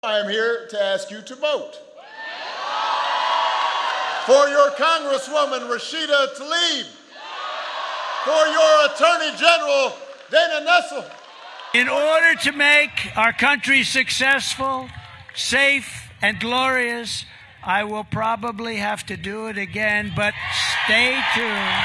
I am here to ask you to vote for your Congresswoman Rashida Tlaib, for your Attorney General Dana Nessel. In order to make our country successful, safe, and glorious, I will probably have to do it again, but stay tuned.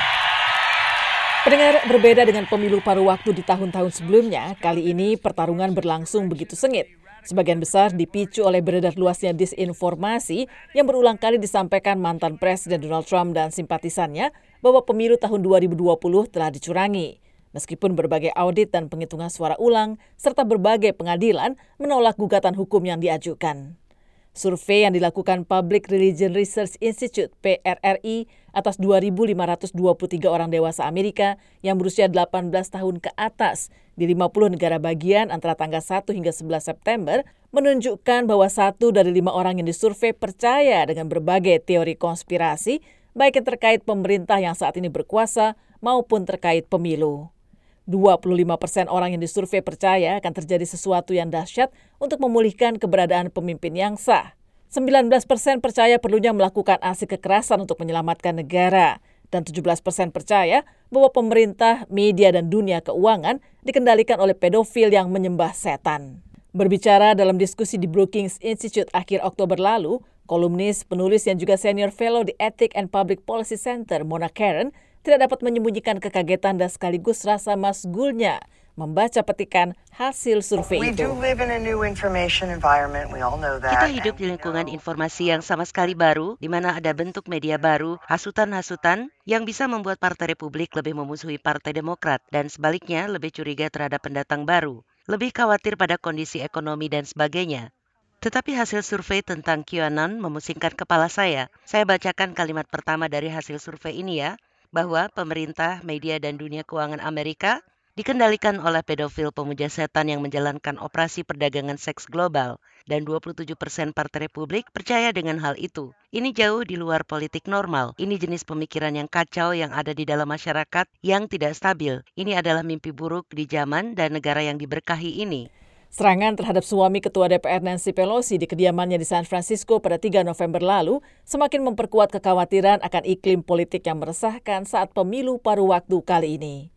Pendengar berbeda dengan pemilu paruh waktu di tahun-tahun sebelumnya, kali ini pertarungan berlangsung begitu sengit. Sebagian besar dipicu oleh beredar luasnya disinformasi yang berulang kali disampaikan mantan Presiden Donald Trump dan simpatisannya bahwa pemilu tahun 2020 telah dicurangi. Meskipun berbagai audit dan penghitungan suara ulang serta berbagai pengadilan menolak gugatan hukum yang diajukan. Survei yang dilakukan Public Religion Research Institute PRRI atas 2.523 orang dewasa Amerika yang berusia 18 tahun ke atas di 50 negara bagian antara tanggal 1 hingga 11 September menunjukkan bahwa satu dari lima orang yang disurvei percaya dengan berbagai teori konspirasi, baik yang terkait pemerintah yang saat ini berkuasa maupun terkait pemilu. 25 persen orang yang disurvei percaya akan terjadi sesuatu yang dahsyat untuk memulihkan keberadaan pemimpin yang sah. 19 persen percaya perlunya melakukan aksi kekerasan untuk menyelamatkan negara. Dan 17 persen percaya bahwa pemerintah, media, dan dunia keuangan dikendalikan oleh pedofil yang menyembah setan. Berbicara dalam diskusi di Brookings Institute akhir Oktober lalu, kolumnis, penulis, yang juga senior fellow di Ethic and Public Policy Center, Mona Karen, tidak dapat menyembunyikan kekagetan dan sekaligus rasa masgulnya membaca petikan hasil survei itu. Kita hidup di lingkungan informasi yang sama sekali baru, di mana ada bentuk media baru, hasutan-hasutan yang bisa membuat Partai Republik lebih memusuhi Partai Demokrat dan sebaliknya lebih curiga terhadap pendatang baru, lebih khawatir pada kondisi ekonomi dan sebagainya. Tetapi hasil survei tentang QAnon memusingkan kepala saya. Saya bacakan kalimat pertama dari hasil survei ini ya bahwa pemerintah, media, dan dunia keuangan Amerika dikendalikan oleh pedofil pemuja setan yang menjalankan operasi perdagangan seks global dan 27 persen Partai Republik percaya dengan hal itu. Ini jauh di luar politik normal. Ini jenis pemikiran yang kacau yang ada di dalam masyarakat yang tidak stabil. Ini adalah mimpi buruk di zaman dan negara yang diberkahi ini. Serangan terhadap suami Ketua DPR Nancy Pelosi di kediamannya di San Francisco pada 3 November lalu semakin memperkuat kekhawatiran akan iklim politik yang meresahkan saat pemilu paruh waktu kali ini.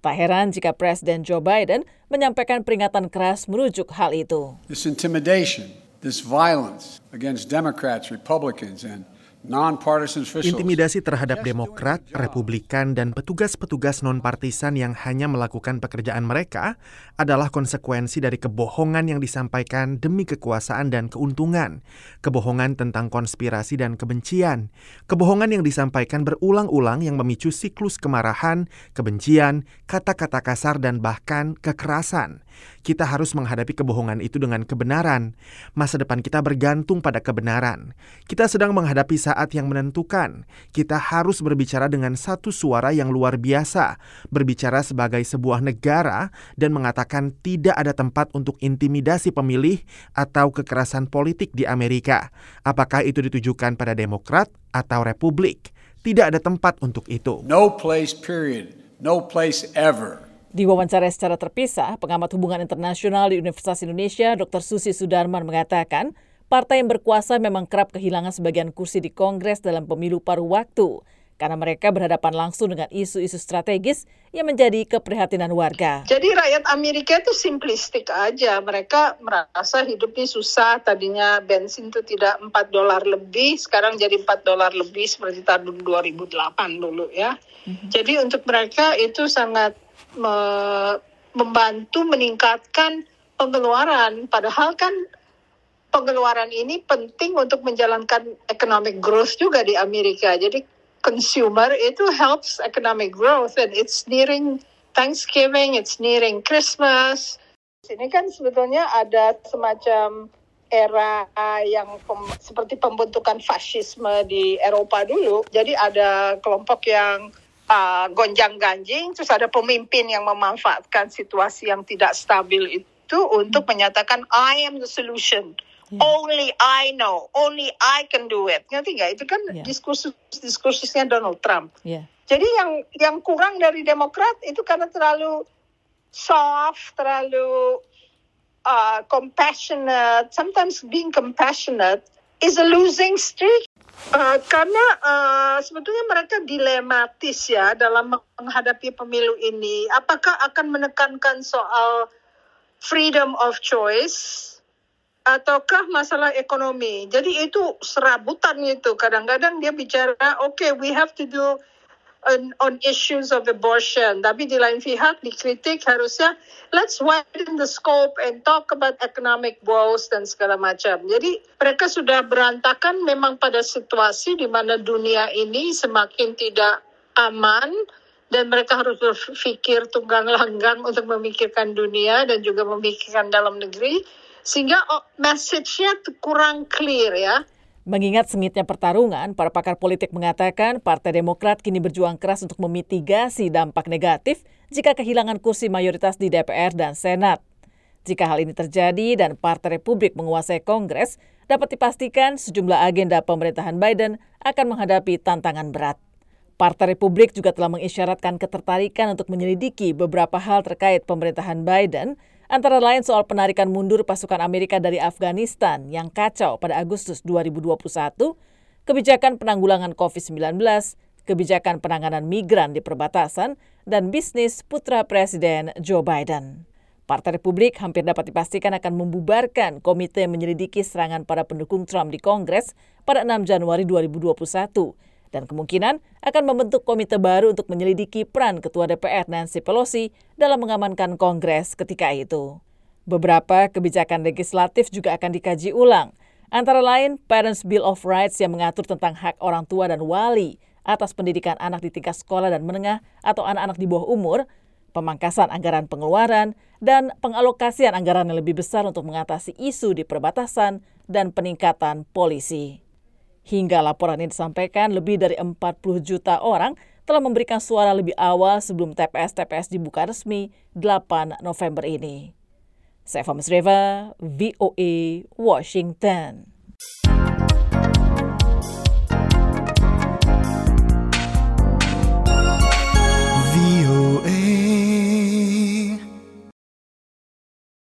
Tak heran jika Presiden Joe Biden menyampaikan peringatan keras merujuk hal itu. This intimidation, this violence against Democrats, Republicans, and Intimidasi terhadap Demokrat, Republikan, dan petugas-petugas non-partisan yang hanya melakukan pekerjaan mereka adalah konsekuensi dari kebohongan yang disampaikan demi kekuasaan dan keuntungan, kebohongan tentang konspirasi dan kebencian, kebohongan yang disampaikan berulang-ulang yang memicu siklus kemarahan, kebencian, kata-kata kasar, dan bahkan kekerasan. Kita harus menghadapi kebohongan itu dengan kebenaran. Masa depan kita bergantung pada kebenaran. Kita sedang menghadapi saat yang menentukan. Kita harus berbicara dengan satu suara yang luar biasa, berbicara sebagai sebuah negara dan mengatakan tidak ada tempat untuk intimidasi pemilih atau kekerasan politik di Amerika. Apakah itu ditujukan pada Demokrat atau Republik? Tidak ada tempat untuk itu. No place period. No place ever di wawancara secara terpisah, pengamat hubungan internasional di Universitas Indonesia, Dr. Susi Sudarman mengatakan, partai yang berkuasa memang kerap kehilangan sebagian kursi di Kongres dalam pemilu paruh waktu, karena mereka berhadapan langsung dengan isu-isu strategis yang menjadi keprihatinan warga. Jadi rakyat Amerika itu simplistik aja. Mereka merasa hidupnya susah. Tadinya bensin itu tidak 4 dolar lebih, sekarang jadi 4 dolar lebih seperti tahun 2008 dulu ya. Mm -hmm. Jadi untuk mereka itu sangat me membantu meningkatkan pengeluaran. Padahal kan pengeluaran ini penting untuk menjalankan economic growth juga di Amerika. Jadi consumer itu helps economic growth and it's nearing Thanksgiving, it's nearing Christmas. Ini kan sebetulnya ada semacam era yang pem, seperti pembentukan fascisme di Eropa dulu. Jadi ada kelompok yang uh, gonjang-ganjing, terus ada pemimpin yang memanfaatkan situasi yang tidak stabil itu untuk menyatakan I am the solution. Yeah. Only I know, only I can do it. Ngerti nggak? Itu kan yeah. diskursus diskursusnya Donald Trump. Yeah. Jadi yang yang kurang dari Demokrat itu karena terlalu soft, terlalu uh, compassionate, sometimes being compassionate is a losing streak. Uh, karena uh, sebetulnya mereka dilematis ya dalam menghadapi pemilu ini. Apakah akan menekankan soal freedom of choice ataukah masalah ekonomi? Jadi itu serabutan itu. Kadang-kadang dia bicara, oke, okay, we have to do on, on issues of abortion. Tapi di lain pihak dikritik harusnya let's widen the scope and talk about economic woes dan segala macam. Jadi mereka sudah berantakan memang pada situasi di mana dunia ini semakin tidak aman dan mereka harus berpikir tunggang langgang untuk memikirkan dunia dan juga memikirkan dalam negeri sehingga oh, message-nya kurang clear ya. Mengingat sengitnya pertarungan, para pakar politik mengatakan Partai Demokrat kini berjuang keras untuk memitigasi dampak negatif jika kehilangan kursi mayoritas di DPR dan Senat. Jika hal ini terjadi dan Partai Republik menguasai Kongres, dapat dipastikan sejumlah agenda pemerintahan Biden akan menghadapi tantangan berat. Partai Republik juga telah mengisyaratkan ketertarikan untuk menyelidiki beberapa hal terkait pemerintahan Biden, antara lain soal penarikan mundur pasukan Amerika dari Afghanistan yang kacau pada Agustus 2021, kebijakan penanggulangan COVID-19, kebijakan penanganan migran di perbatasan, dan bisnis putra Presiden Joe Biden. Partai Republik hampir dapat dipastikan akan membubarkan komite menyelidiki serangan para pendukung Trump di Kongres pada 6 Januari 2021 dan kemungkinan akan membentuk komite baru untuk menyelidiki peran Ketua DPR Nancy Pelosi dalam mengamankan Kongres ketika itu. Beberapa kebijakan legislatif juga akan dikaji ulang, antara lain Parents Bill of Rights yang mengatur tentang hak orang tua dan wali atas pendidikan anak di tingkat sekolah dan menengah atau anak-anak di bawah umur, pemangkasan anggaran pengeluaran, dan pengalokasian anggaran yang lebih besar untuk mengatasi isu di perbatasan dan peningkatan polisi. Hingga laporan ini disampaikan, lebih dari 40 juta orang telah memberikan suara lebih awal sebelum TPS-TPS dibuka resmi 8 November ini. Saya Famis Reva, VOA, Washington.